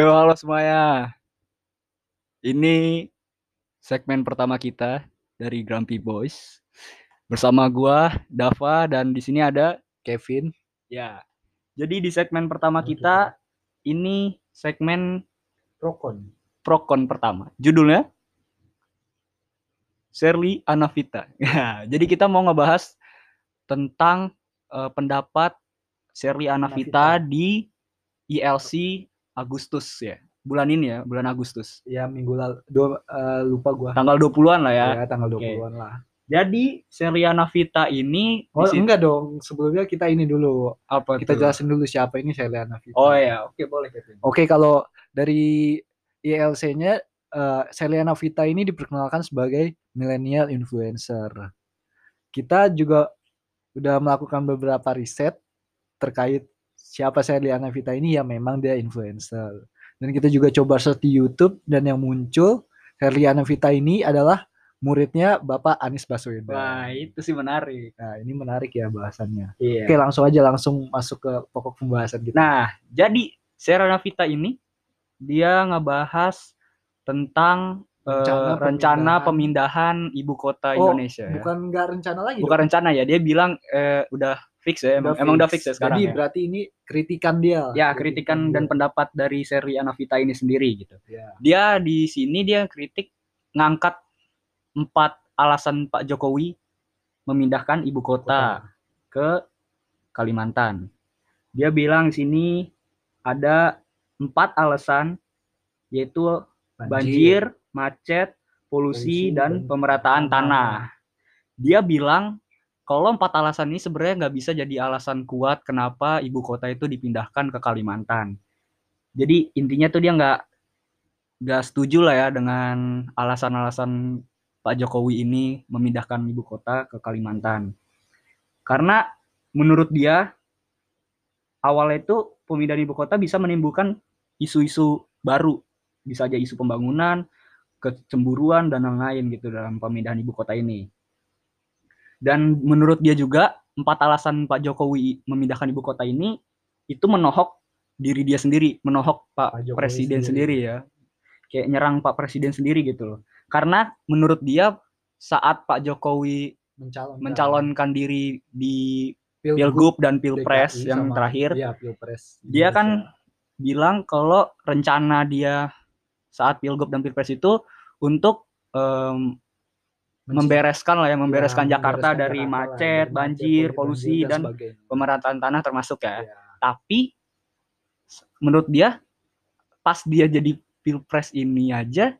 Yo, halo semuanya. Ini segmen pertama kita dari Grumpy Boys. Bersama gua Dava dan di sini ada Kevin. ya. Jadi di segmen pertama kita ini segmen Prokon. Prokon pertama. Judulnya Shirley Anavita. Ya, jadi kita mau ngebahas tentang eh, pendapat Shirley Anavita Anavita. di ILC Agustus ya. Bulan ini ya, bulan Agustus. Ya minggu lalu dua, eh, lupa gua. Tanggal 20-an lah ya. Ya, tanggal Oke. 20-an lah. Jadi Shirley Anavita ini Oh, di sit- enggak dong. Sebelumnya kita ini dulu. apa Kita tuh? jelasin dulu siapa ini Seliana Vita. Oh ya, oke boleh Kevin. Oke, kalau dari ILC-nya eh Seliana Vita ini diperkenalkan sebagai millennial influencer. Kita juga udah melakukan beberapa riset terkait siapa Seliana Vita ini ya memang dia influencer. Dan kita juga coba search di YouTube dan yang muncul Seliana Vita ini adalah muridnya Bapak Anies Baswedan. Wah, itu sih menarik. Nah, ini menarik ya bahasannya. Iya. Oke, langsung aja langsung masuk ke pokok pembahasan kita. Nah, jadi Shirley Anavita ini dia ngebahas tentang eh, Rencana rencana, pemindahan. pemindahan ibu kota Oh, Indonesia ya. bukan nggak rencana lagi. Bukan dong. rencana ya, dia bilang eh, udah fix ya, emang, emang udah fix ya sekarang Jadi ya. berarti ini kritikan dia. Ya, kritikan dan dia. pendapat dari seri Anavita ini sendiri gitu. Ya. Dia di sini dia kritik ngangkat empat alasan Pak Jokowi memindahkan ibu kota ke Kalimantan. Dia bilang di sini ada empat alasan yaitu banjir, macet, polusi, Polusi, dan dan pemerataan tanah. tanah. Dia bilang kalau empat alasan ini sebenarnya nggak bisa jadi alasan kuat kenapa ibu kota itu dipindahkan ke Kalimantan. Jadi intinya tuh dia nggak nggak setuju lah ya dengan alasan-alasan Pak Jokowi ini memindahkan ibu kota ke Kalimantan. Karena menurut dia awalnya itu pemindahan ibu kota bisa menimbulkan isu-isu baru, bisa aja isu pembangunan, kecemburuan dan lain-lain gitu dalam pemindahan ibu kota ini. Dan menurut dia juga empat alasan Pak Jokowi memindahkan ibu kota ini itu menohok diri dia sendiri, menohok Pak, Pak Jokowi Presiden sendiri. sendiri. ya. Kayak nyerang Pak Presiden sendiri gitu loh. Karena menurut dia saat Pak Jokowi mencalonkan, mencalonkan diri di Pilgub dan Pilpres DKI yang sama- terakhir, Iya, Pilpres. dia kan Indonesia. bilang kalau rencana dia saat Pilgub dan Pilpres itu untuk Menci- membereskan lah ya, ya, membereskan Jakarta membereskan dari Jakarta lah, macet, dari banjir, polusi dan sebagainya. pemerataan tanah termasuk ya. Iya. Tapi menurut dia pas dia jadi Pilpres ini aja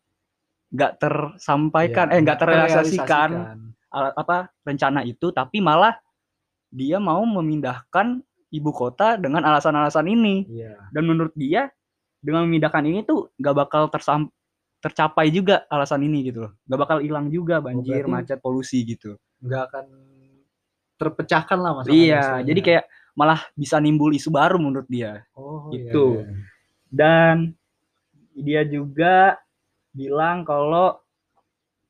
nggak tersampaikan, Iya, eh nggak terrealisasikan terrealisasikan. al- apa rencana itu, tapi malah dia mau memindahkan ibu kota dengan alasan-alasan ini. Iya. Dan menurut dia dengan memindahkan ini tuh nggak bakal tersam tercapai juga alasan ini gitu loh. Nggak bakal hilang juga banjir, berarti- macet, polusi gitu. Nggak akan terpecahkan lah masalah. iya, jadi kayak malah bisa nimbul isu baru menurut dia. oh, gitu. iya, iya. Dan dia juga bilang kalau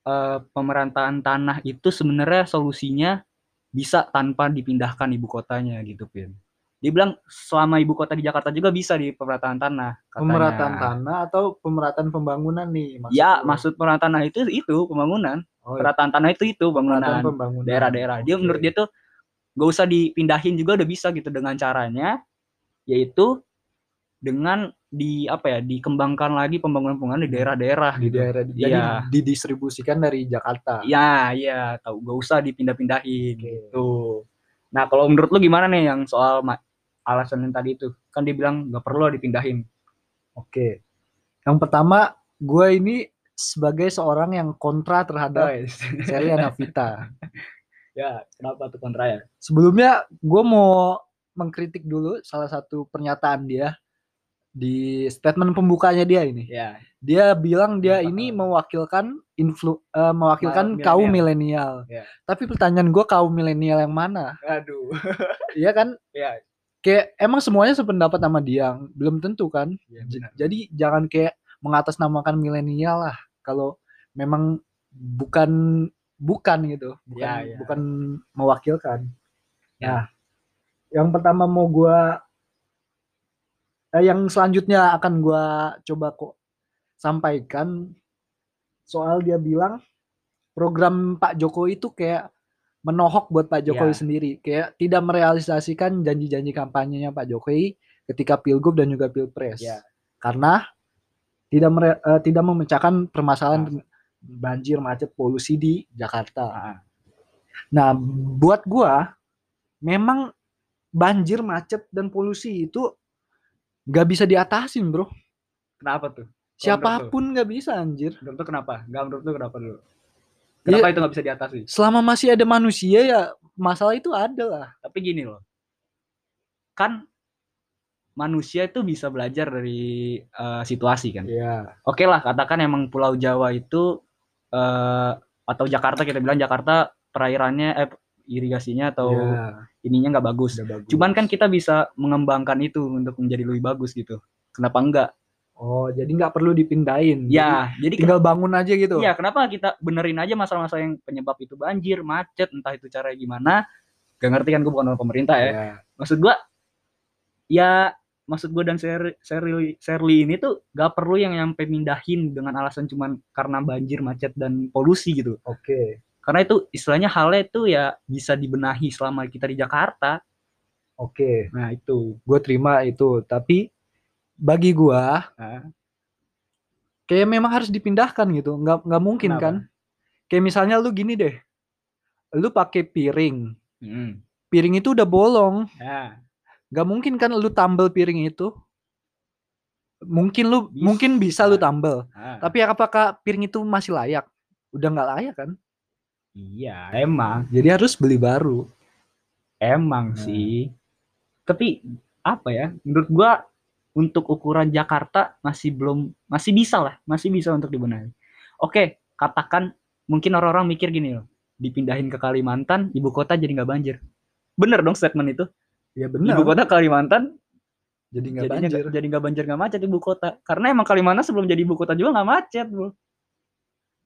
eh, pemerataan tanah itu sebenarnya solusinya bisa tanpa dipindahkan ibu kotanya gitu, Pin. Dia bilang selama ibu kota di Jakarta juga bisa di pemerataan tanah. katanya. Pemerataan tanah atau pemerataan pembangunan nih maksud Ya, maksud pemerataan tanah itu itu pembangunan. oh, iya. Pemerataan tanah itu itu bangunan pembangunan. daerah-daerah. Dia Oke. menurut dia tuh gak usah dipindahin juga udah bisa gitu dengan caranya yaitu dengan di apa ya dikembangkan lagi pembangunan-pembangunan di daerah-daerah di gitu. daerah jadi Iya. didistribusikan dari Jakarta. Ya, iya, tahu gak usah dipindah-pindahin gitu. Nah, kalau menurut lu gimana nih yang soal alasan yang tadi itu? Kan dia bilang gak perlu dipindahin. Oke. Yang pertama, gue ini sebagai seorang yang kontra terhadap Sally Anavita. ya, kenapa tuh kontra ya? Sebelumnya, gue mau mengkritik dulu salah satu pernyataan dia di statement pembukanya dia ini. Ya, Dia bilang dia Kenapa ini mewakilkan influ, eh, mewakilkan kaum milenial. milenial. Ya. Tapi pertanyaan gue kaum milenial yang mana? aduh. Iya kan? ya, Kayak emang semuanya sependapat sama dia, belum tentu kan? ya benar. Jadi jangan kayak mengatasnamakan milenial lah kalau memang bukan bukan gitu, bukan Ya, ya. bukan mewakilkan. Ya. Nah, yang pertama mau gua eh, yang selanjutnya akan gua coba kok sampaikan soal dia bilang program Pak Jokowi itu kayak menohok buat Pak Jokowi Ya. sendiri, kayak tidak merealisasikan janji-janji kampanyenya Pak Jokowi ketika Pilgub dan juga Pilpres. Ya. Karena tidak mere- eh, tidak memecahkan Nah. permasalahan banjir, macet, polusi di Jakarta. Ah, Nah, buat gua memang banjir, macet dan polusi itu nggak bisa diatasin, Bro. Kenapa tuh? Siapa pun nggak bisa anjir. Menurut kenapa? Enggak menurut lu kenapa dulu? Kenapa itu nggak bisa diatasi? Selama masih ada manusia ya masalah itu ada lah. Tapi gini loh, kan manusia itu bisa belajar dari eh, situasi kan. Iya. Oke lah, katakan emang Pulau Jawa itu eh, atau Jakarta kita bilang Jakarta perairannya eh irigasinya atau Iya, ininya nggak bagus. udah bagus. Cuman kan kita bisa mengembangkan itu untuk menjadi lebih bagus gitu. Kenapa enggak? Oh, jadi nggak perlu dipindahin. Ya, jadi Jadi tinggal bangun aja gitu. Iya, kenapa kita benerin aja masalah-masalah yang penyebab itu banjir, macet, entah itu caranya gimana. Gak ngerti kan gue bukan orang pemerintah ya. Iya. Maksud gua ya maksud gue dan Sher- Sherly, Sherly ini tuh gak perlu yang nyampe mindahin dengan alasan cuman karena banjir, macet dan polusi gitu. Oke. Karena itu istilahnya halnya itu ya bisa dibenahi selama kita di Jakarta. Oke. Nah, itu. Gue terima itu. Tapi bagi gua Nah, kayak memang harus dipindahkan gitu. Nggak nggak mungkin Kenapa? kan? Kayak misalnya lu gini deh. Lu pakai piring. mm, Piring itu udah bolong. ya, Gak mungkin kan lu tambel piring itu. Mungkin lu Bisa. mungkin bisa lu tambel. ah, Tapi apakah piring itu masih layak? Udah nggak layak kan? iya, emang. Jadi harus beli baru. Emang Nah. sih. Tapi apa ya? Menurut gua untuk ukuran Jakarta masih belum masih bisa lah, masih bisa untuk dibenahi. Oke, katakan mungkin orang-orang mikir gini loh, dipindahin ke Kalimantan, ibu kota jadi nggak banjir. Bener dong statement itu. Ya benar. Ibu kota Kalimantan Jadi nggak banjir. nggak- jadi nggak banjir nggak macet ibu kota. Karena emang Kalimantan sebelum jadi ibu kota juga nggak macet, bro.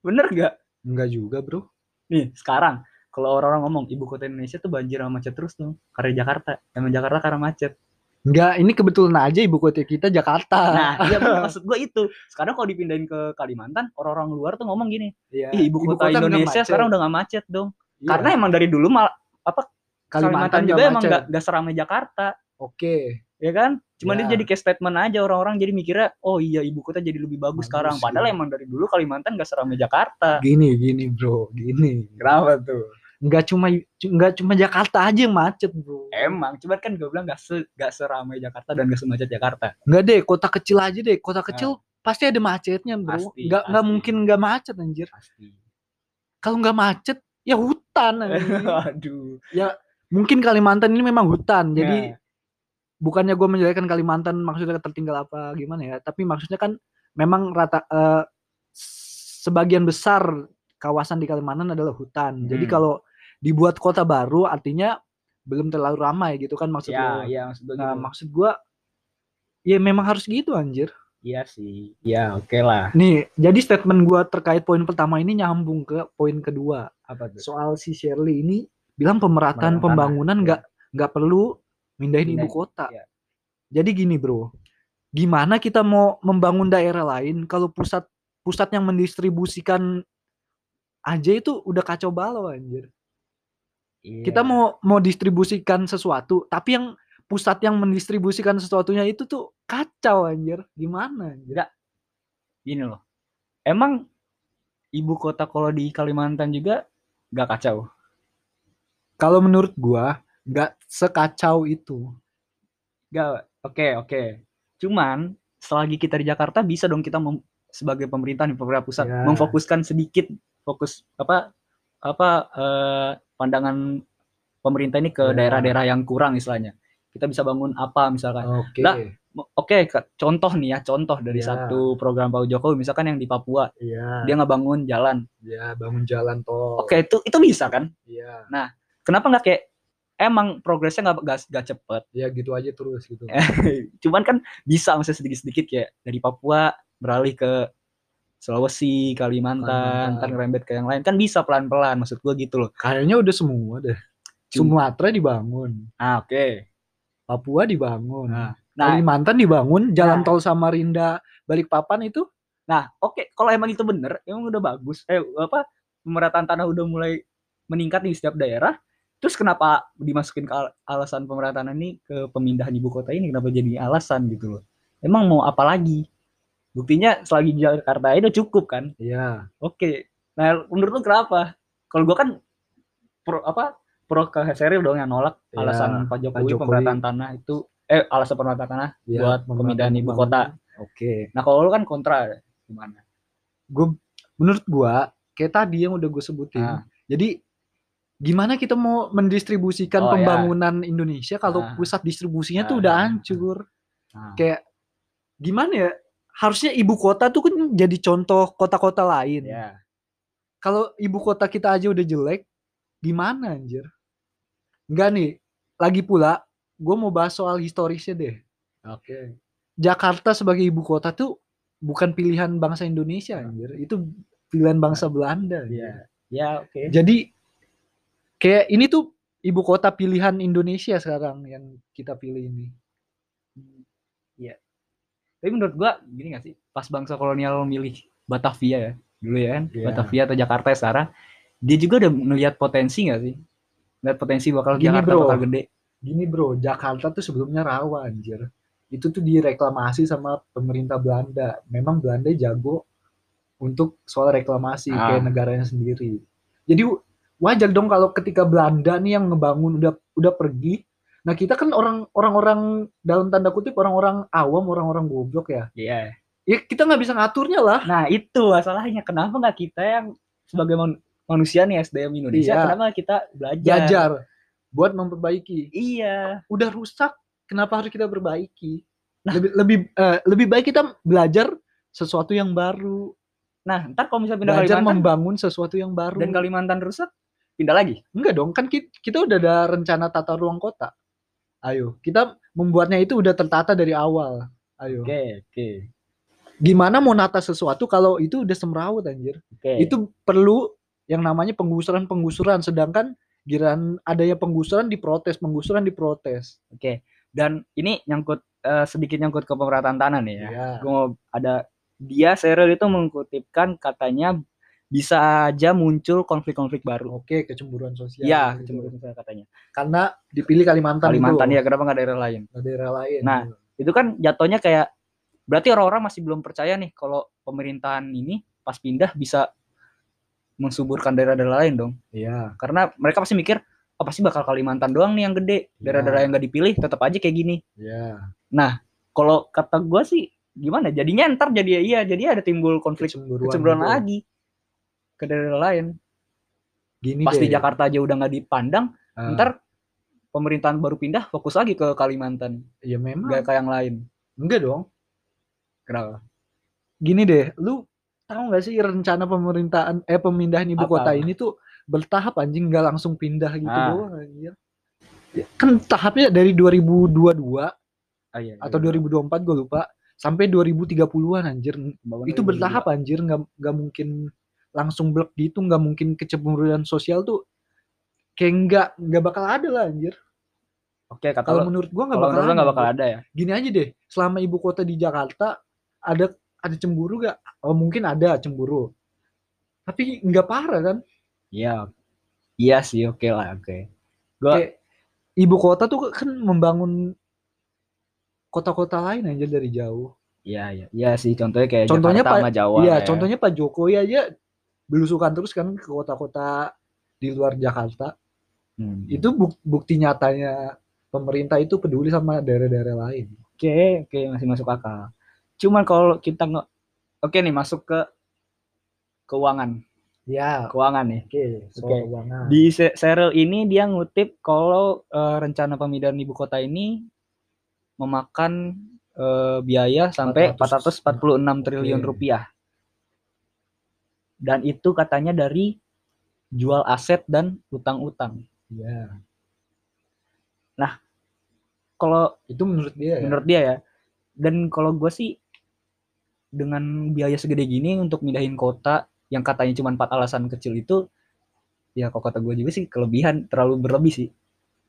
Bener nggak? Enggak juga, Bro. Nih sekarang kalau orang-orang ngomong ibu kota Indonesia tuh banjir sama macet terus tuh karena Jakarta. Emang Jakarta karena macet. Enggak, ini kebetulan aja ibu kota kita Jakarta. Nah, iya maksud gue itu. Sekarang kalau dipindahin ke Kalimantan, orang-orang luar tuh ngomong gini, Iya, Ih, ibu kota, nggak Indonesia sekarang udah gak macet dong. Iya, Karena emang dari dulu mal apa Kalimantan, juga nggak emang gak, gak seramai Jakarta, Oke. ya kan? Cuma Ya. dia jadi kayak statement aja orang-orang jadi mikirnya, oh iya ibu kota jadi lebih bagus, Bagus, sekarang. Padahal iya. emang dari dulu Kalimantan gak seramai Jakarta. Gini, gini, Bro. Gini. Kenapa tuh? Enggak cuma enggak cuma Jakarta aja yang macet, Bro. Emang, cuman kan gue bilang gak, se, gak seramai Jakarta dan gak semacet Jakarta. Enggak deh, kota kecil aja deh. Kota kecil pasti ada macetnya, Bro. Ah. Pasti, Enggak enggak pasti. mungkin enggak macet anjir. Pasti. Kalau enggak macet, ya hutan. Aduh. Mungkin Kalimantan ini memang hutan. Jadi Nah, bukannya gue menjelekkan Kalimantan maksudnya tertinggal apa gimana ya tapi maksudnya kan memang rata eh, sebagian besar kawasan di Kalimantan adalah hutan jadi Hmm. kalau dibuat kota baru artinya belum terlalu ramai gitu kan maksud ya, lo. ya maksud gue nah gitu. maksud gue ya memang harus gitu anjir Iya sih. Ya, oke lah. nih jadi statement gue terkait poin pertama ini nyambung ke poin kedua Apa tuh? soal si Shirley ini bilang pemerataan pembangunan tanah, nggak nggak perlu mindahin ibu Pindahin, kota. iya. Jadi gini bro, gimana kita mau membangun daerah lain kalau pusat pusat yang mendistribusikan aja itu udah kacau balau anjir. Kita Iya. mau mau distribusikan sesuatu, tapi yang pusat yang mendistribusikan sesuatunya itu tuh kacau anjir. Gimana? Anjir? gini loh. Emang ibu kota kalau di Kalimantan juga nggak kacau. Kalau menurut gua nggak sekacau itu. Nggak. Oke, oke. Cuman selagi kita di Jakarta bisa dong kita mem- sebagai pemerintah nih pemerintah pusat Ya. memfokuskan sedikit fokus apa apa eh, pandangan pemerintah ini ke Ya. daerah-daerah yang kurang istilahnya. Kita bisa bangun apa misalkan. Oke. Lah, Oke, ke- contoh nih ya, contoh dari Ya. satu program Pak Jokowi misalkan yang di Papua, Iya. dia ngebangun jalan. Ya bangun jalan tol. Oke, itu itu bisa kan? Iya. kenapa nggak kayak emang progresnya nggak cepet Ya gitu aja terus gitu. cuman kan bisa maksudnya sedikit sedikit kayak dari Papua beralih ke Sulawesi Kalimantan Kalimantan. ntar ngerembet ke yang lain kan bisa pelan pelan maksud gua gitu loh Kayaknya udah semua deh. Sumatera dibangun, ah oke Papua dibangun. Nah. Nah, Kalimantan dibangun jalan Nah. tol Samarinda Balikpapan itu Nah, oke, kalau emang itu bener, emang udah bagus. Eh, apa pemerataan tanah udah mulai meningkat di setiap daerah. Terus kenapa dimasukin ke al- alasan pemerataan ini ke pemindahan ibu kota ini kenapa jadi alasan gitu loh? Emang mau apa lagi? Buktinya selagi Jakarta itu udah cukup kan? Iya. Oke. Nah, menurut lu kenapa? Kalau gua kan pro apa pro ke Seril dong yang nolak Iya, alasan Pak Jokowi, Jokowi. pemerataan tanah itu eh alasan pemerataan tanah Iya, buat pemindahan ibu kota. Oke. Nah, kalau lu kan kontra gimana? Gue menurut gua kayak tadi yang udah gue sebutin. Ah. Jadi gimana kita mau mendistribusikan Oh, ya. pembangunan Indonesia kalau Ah. pusat distribusinya tuh Ah. udah hancur. Nah, Kayak gimana ya? Harusnya ibu kota tuh kan jadi contoh kota-kota lain. ya. Kalau ibu kota kita aja udah jelek, gimana anjir? Enggak nih. Lagi pula, gue mau bahas soal historisnya deh. Oke. Jakarta sebagai ibu kota tuh bukan pilihan bangsa Indonesia anjir. Itu pilihan bangsa Belanda. Iya. Ya, oke. Jadi kayak ini tuh ibu kota pilihan Indonesia sekarang yang kita pilih ini. Tapi menurut gua gini gak sih? Pas bangsa kolonial milih Batavia ya, dulu ya kan, Iya. Batavia atau Jakarta ya sekarang, dia juga udah melihat potensi gak sih? Lihat potensi bakal Gini, Jakarta bro. bakal gede. Gini bro, Jakarta tuh sebelumnya rawa anjir. Itu tuh direklamasi sama pemerintah Belanda. Memang Belanda jago untuk soal reklamasi Ah. kayak negaranya sendiri. Jadi wajar dong kalau ketika Belanda nih yang ngebangun udah udah pergi. Nah kita kan orang orang-orang dalam tanda kutip orang-orang awam, orang-orang goblok ya. Iya. Ya kita nggak bisa ngaturnya lah. Nah, itu masalahnya. Kenapa nggak kita yang sebagai man- manusia nih SDM Indonesia, Iya. kenapa kita belajar? Belajar buat memperbaiki. Iya. Udah rusak, kenapa harus kita perbaiki? Nah. lebih lebih eh, lebih baik kita belajar sesuatu yang baru. Nah, ntar kalau misalnya pindah belajar Kalimantan membangun sesuatu yang baru. dan Kalimantan rusak, pindah lagi. Enggak dong, kan ki- kita, udah ada rencana tata ruang kota. Ayo, kita membuatnya itu udah tertata dari awal. Ayo. Oke, oke. Gimana mau nata sesuatu kalau itu udah semrawut anjir? Oke. Itu perlu yang namanya penggusuran-penggusuran sedangkan giran adanya penggusuran diprotes, penggusuran diprotes. Oke. Dan ini nyangkut eh, sedikit nyangkut ke pemerataan tanah nih ya. Gue mau ada dia Seril itu mengkutipkan katanya bisa aja muncul konflik-konflik baru. Oke, kecemburuan sosial. Iya, gitu. kecemburuan sosial katanya. Karena dipilih Kalimantan, Kalimantan itu. ya, kenapa nggak daerah lain? Nggak daerah lain. Nah, Itu kan jatuhnya kayak berarti orang-orang masih belum percaya nih kalau pemerintahan ini pas pindah bisa mensuburkan daerah-daerah lain dong. Iya. Karena mereka pasti mikir, oh pasti bakal Kalimantan doang nih yang gede. Daerah-daerah yang nggak dipilih tetap aja kayak gini. Iya. Kalau kata gua sih gimana? Jadinya ntar jadi iya, jadi ada timbul konflik Kecemburuan, kecemburuan gitu. lagi ke daerah lain. Gini Pas di deh. Jakarta aja udah nggak dipandang, Ah, ntar pemerintahan baru pindah fokus lagi ke Kalimantan, ya memang. nggak kayak yang lain. Enggak dong. Kenapa? Gini deh, lu tahu nggak sih rencana pemerintahan eh pemindahan ibu Apa, kota ini tuh bertahap anjing nggak langsung pindah gitu Ah. doang anjir. Ya, Kan tahapnya dari 2022 Ah, iya, atau 2024 gue lupa sampai 2030-an anjir. Pembangunan Itu 2022. bertahap anjir nggak nggak mungkin langsung blok gitu, nggak mungkin kecemburuan sosial tuh kayak nggak nggak bakal ada lah anjir. Oke, kata Kalau lo, menurut gua nggak bakal ada. bakal ada ya? Gini aja deh, selama ibu kota di Jakarta ada ada cemburu gak? Oh mungkin ada cemburu. Tapi nggak parah kan? Iya, iya sih, oke lah, oke. Gua, Kayak ibu kota tuh kan membangun kota-kota lain aja dari jauh. iya, iya, iya sih. Contohnya kayak Contohnya Jakarta Pak- sama Jawa. Iya, ya. contohnya Pak Jokowi aja belusukan terus kan ke kota-kota di luar Jakarta. Hmm. Itu buk- bukti nyatanya pemerintah itu peduli sama daerah-daerah lain. Oke, oke, masih masuk akal. Cuman kalau kita nge, oke nih masuk ke keuangan, Ya, keuangan nih. oke, Oke. keuangan. Di se- serial ini dia ngutip kalau eh, rencana pemindahan ibu kota ini memakan eh, biaya sampai 400. 446 triliun Oke. rupiah. Dan itu katanya dari jual aset dan utang-utang. Iya. Kalau Itu menurut dia ya. menurut dia ya, dan kalau gue sih dengan biaya segede gini untuk mindahin kota yang katanya cuma empat alasan kecil itu, ya kalau kata gue juga sih kelebihan, terlalu berlebih sih.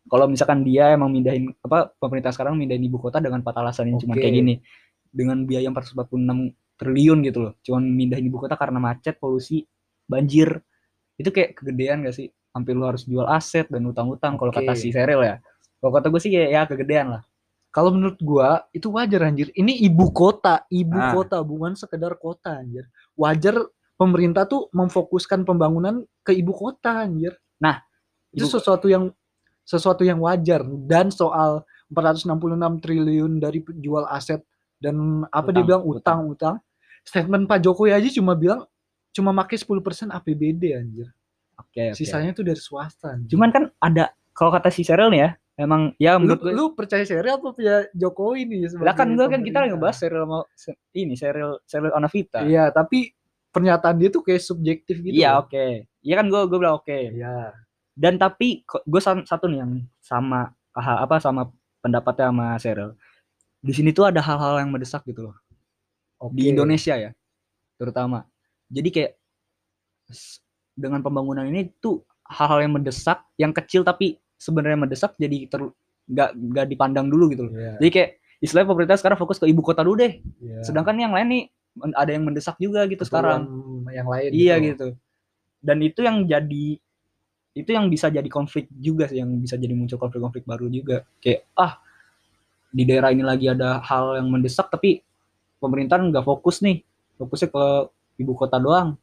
kalau misalkan dia emang mindahin apa pemerintah sekarang mindahin ibu kota dengan empat alasan yang cuma kayak gini dengan biaya 446 triliun gitu loh cuman mindahin ibu kota karena macet polusi banjir itu kayak kegedean gak sih hampir lu harus jual aset dan utang-utang kalau kata si Seril ya kalau kata gue sih kayak ya kegedean lah Kalau menurut gua itu wajar anjir. Ini ibu kota, ibu Ah. kota bukan sekedar kota anjir. Wajar pemerintah tuh memfokuskan pembangunan ke ibu kota anjir. Nah, itu ibu- sesuatu yang sesuatu yang wajar dan soal 466 triliun dari jual aset dan apa dia Utang, bilang utang-utang. Statement Pak Jokowi aja cuma bilang cuma pakai 10% APBD anjir. oke oke. Sisanya tuh dari swasta. anjir. cuman kan ada kalau kata si Seril nih ya emang ya lu, menurut gue lu percaya serial apa percaya Jokowi nih sebagai lah kan gue kan kita ngebahas sama se- ini serial serial Onavita Iya, tapi pernyataan dia tuh kayak subjektif gitu. iya oke iya kan gue gue bilang oke Iya. dan tapi gue satu nih yang sama ah, apa sama pendapatnya sama Cheryl di sini tuh ada hal-hal yang mendesak gitu loh Oke. di Indonesia ya terutama. Jadi kayak dengan pembangunan ini tuh hal-hal yang mendesak yang kecil tapi sebenarnya mendesak jadi ter nggak nggak dipandang dulu gitu loh. Iya. jadi kayak istilahnya pemerintah sekarang fokus ke ibu kota dulu deh. Iya. sedangkan yang lain nih ada yang mendesak juga gitu sekarang. yang lain iya gitu. Dan itu yang jadi itu yang bisa jadi konflik juga sih yang bisa jadi muncul konflik-konflik baru juga. Kayak ah di daerah ini lagi ada hal yang mendesak tapi pemerintah nggak fokus nih. Fokusnya ke ibu kota doang.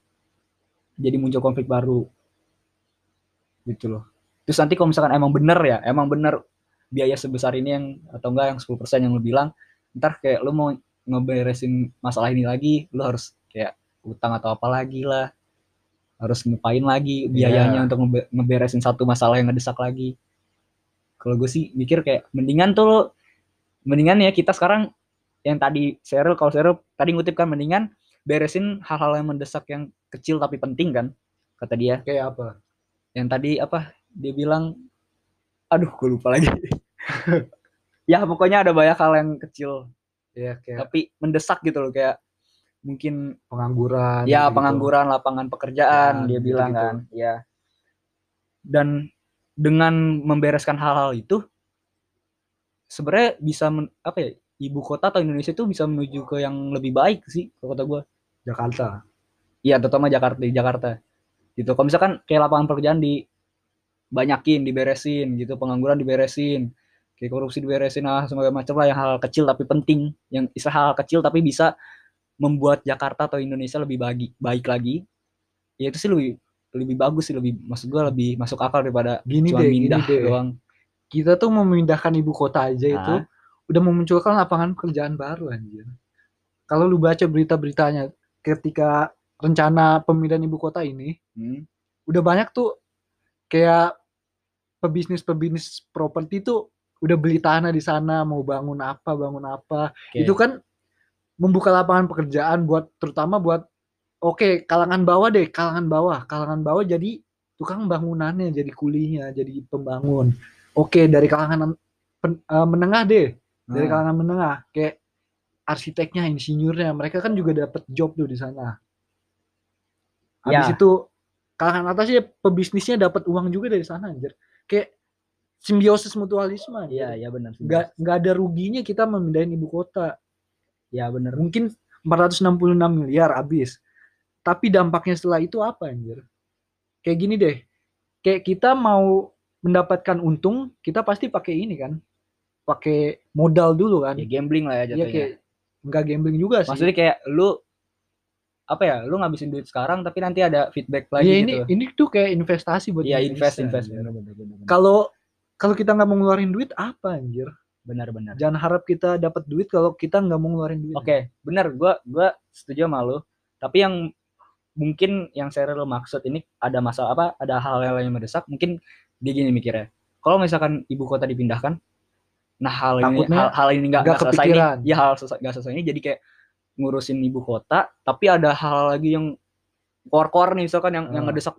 Jadi muncul konflik baru. Gitu loh. Terus nanti kalau misalkan emang bener ya emang bener biaya sebesar ini yang atau enggak yang 10% yang lu bilang ntar kayak lu mau ngeberesin masalah ini lagi lu harus kayak utang atau apa lagi lah. Harus ngepain lagi biayanya Iya. untuk ngebe- ngeberesin satu masalah yang ngedesak lagi. Kalau gue sih mikir kayak mendingan tuh lo mendingan ya kita sekarang yang tadi Cheryl kalau Cheryl tadi ngutip kan mendingan beresin hal-hal yang mendesak yang kecil tapi penting kan kata dia. Kayak apa? Yang tadi apa dia bilang aduh gue lupa lagi. Ya pokoknya ada banyak hal yang kecil. Ya kayak tapi mendesak gitu loh kayak mungkin pengangguran ya gitu. pengangguran lapangan pekerjaan Ya, dia bilang gitu-gitu. kan ya. Dan dengan membereskan hal-hal itu sebenarnya bisa men- apa ya ibu kota atau Indonesia itu bisa menuju ke yang lebih baik sih kalau kata gue Jakarta Iya, terutama Jakarta di Jakarta. Gitu. Kalau misalkan kayak lapangan pekerjaan di banyakin, diberesin gitu, pengangguran diberesin, kayak korupsi diberesin ah segala macam lah yang hal kecil tapi penting, yang istilah hal kecil tapi bisa membuat Jakarta atau Indonesia lebih bagi, baik lagi. Ya itu sih lebih lebih bagus sih lebih maksud gua lebih masuk akal daripada Gini cuma deh, gini deh. doang. kita tuh memindahkan ibu kota aja itu Ah. Udah memunculkan lapangan pekerjaan baru anjir. Kalau lu baca berita-beritanya ketika rencana pemindahan ibu kota ini Hmm. udah banyak tuh kayak pebisnis-pebisnis properti tuh udah beli tanah di sana mau bangun apa bangun apa. Oke. itu kan membuka lapangan pekerjaan buat terutama buat oke kalangan bawah deh kalangan bawah. Kalangan bawah jadi tukang bangunannya jadi kulinya jadi pembangun. Oke dari kalangan pen- eh, menengah deh dari Ah. kalangan menengah kayak arsiteknya insinyurnya mereka kan juga dapat job tuh di sana habis Ya. itu kalangan atasnya pebisnisnya dapat uang juga dari sana anjir kayak simbiosis mutualisme. Iya, iya benar. nggak nggak ada ruginya kita memindahin ibu kota Ya benar. mungkin 466 miliar habis tapi dampaknya setelah itu apa anjir kayak gini deh kayak kita mau mendapatkan untung kita pasti pakai ini kan pakai modal dulu kan Ya gambling lah ya Iya jatuhnya. kayak nggak gambling juga sih Maksudnya kayak lu apa ya? Lu ngabisin duit sekarang tapi nanti ada feedback lagi Iya gitu. ini ini tuh kayak investasi buat Iya, invest invest. kalau kalau kita nggak mau ngeluarin duit apa anjir Benar benar. jangan harap kita dapat duit kalau kita nggak mau ngeluarin duit Oke, benar. Gua gua setuju sama lu. Tapi yang mungkin yang saya lo maksud ini ada masalah apa? Ada hal-hal yang mendesak. Mungkin dia gini mikirnya. Kalau misalkan ibu kota dipindahkan, nah hal ini hal, hal ini nggak selesai kepikiran. Ya hal selesai nggak selesai ini jadi kayak ngurusin ibu kota, tapi ada hal lagi yang core-core nih misalkan yang yang Ah. ngedesak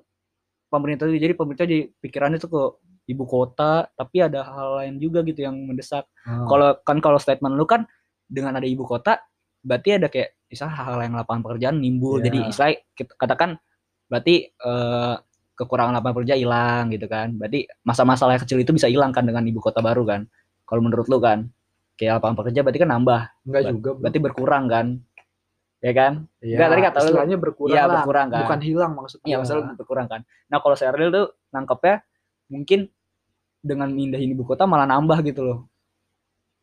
pemerintah itu. Jadi pemerintah jadi pikirannya tuh ke ibu kota, tapi ada hal lain juga gitu yang mendesak Ah. kalau kan kalau statement lu kan dengan ada ibu kota berarti ada kayak misalnya hal-hal yang lapangan pekerjaan nimbul Iya. jadi istilah kita katakan berarti eh, kekurangan lapangan kerja hilang gitu kan. Berarti masa-masalah kecil itu bisa hilang kan dengan ibu kota baru kan. Kalau menurut lu kan, kayak lapangan pekerja berarti kan nambah. Enggak Ber- juga, Bro. Berarti berkurang kan. Ya kan? Iya, Enggak, tadi kata lu- istilahnya berkurang Iya, berkurang kan. bukan hilang maksudnya. Iya, masalah berkurang kan. Nah, kalau Sheryl tuh nangkepnya mungkin dengan mindahin ibu kota malah nambah gitu loh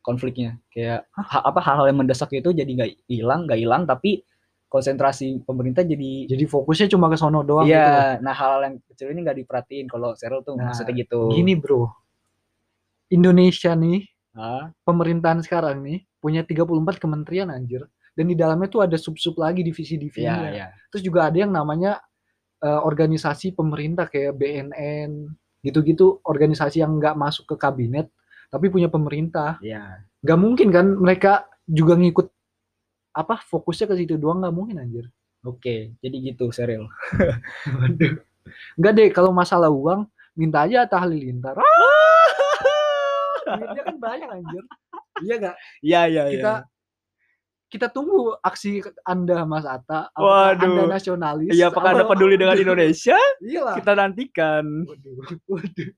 konfliknya. Kayak ha- apa hal-hal yang mendesak itu jadi nggak hilang, nggak hilang tapi konsentrasi pemerintah jadi Jadi fokusnya cuma ke sono doang gitu. loh. Iya, nah hal yang kecil ini nggak diperhatiin kalau Sheryl tuh Nah, maksudnya gitu. Gini, Bro. Indonesia nih, Ah, pemerintahan sekarang nih punya 34 kementerian anjir. Dan di dalamnya tuh ada sub-sub lagi iya, divisi-divisinya. iya. Terus juga ada yang namanya eh, organisasi pemerintah kayak BNN, gitu-gitu organisasi yang nggak masuk ke kabinet tapi punya pemerintah. Iya. Gak mungkin kan mereka juga ngikut apa fokusnya ke situ doang nggak mungkin anjir. Oke, jadi gitu Sheryl. Waduh. Enggak deh kalau masalah uang minta aja Atta Halilintar. Duitnya kan banyak anjir. Iya gak? Iya, iya, Kita kita tunggu aksi Anda Mas Atta. Apakah Waduh. Anda nasionalis? Iya, apakah Anda Apa- peduli dengan Indonesia? Iya lah. Kita nantikan. Waduh, waduh.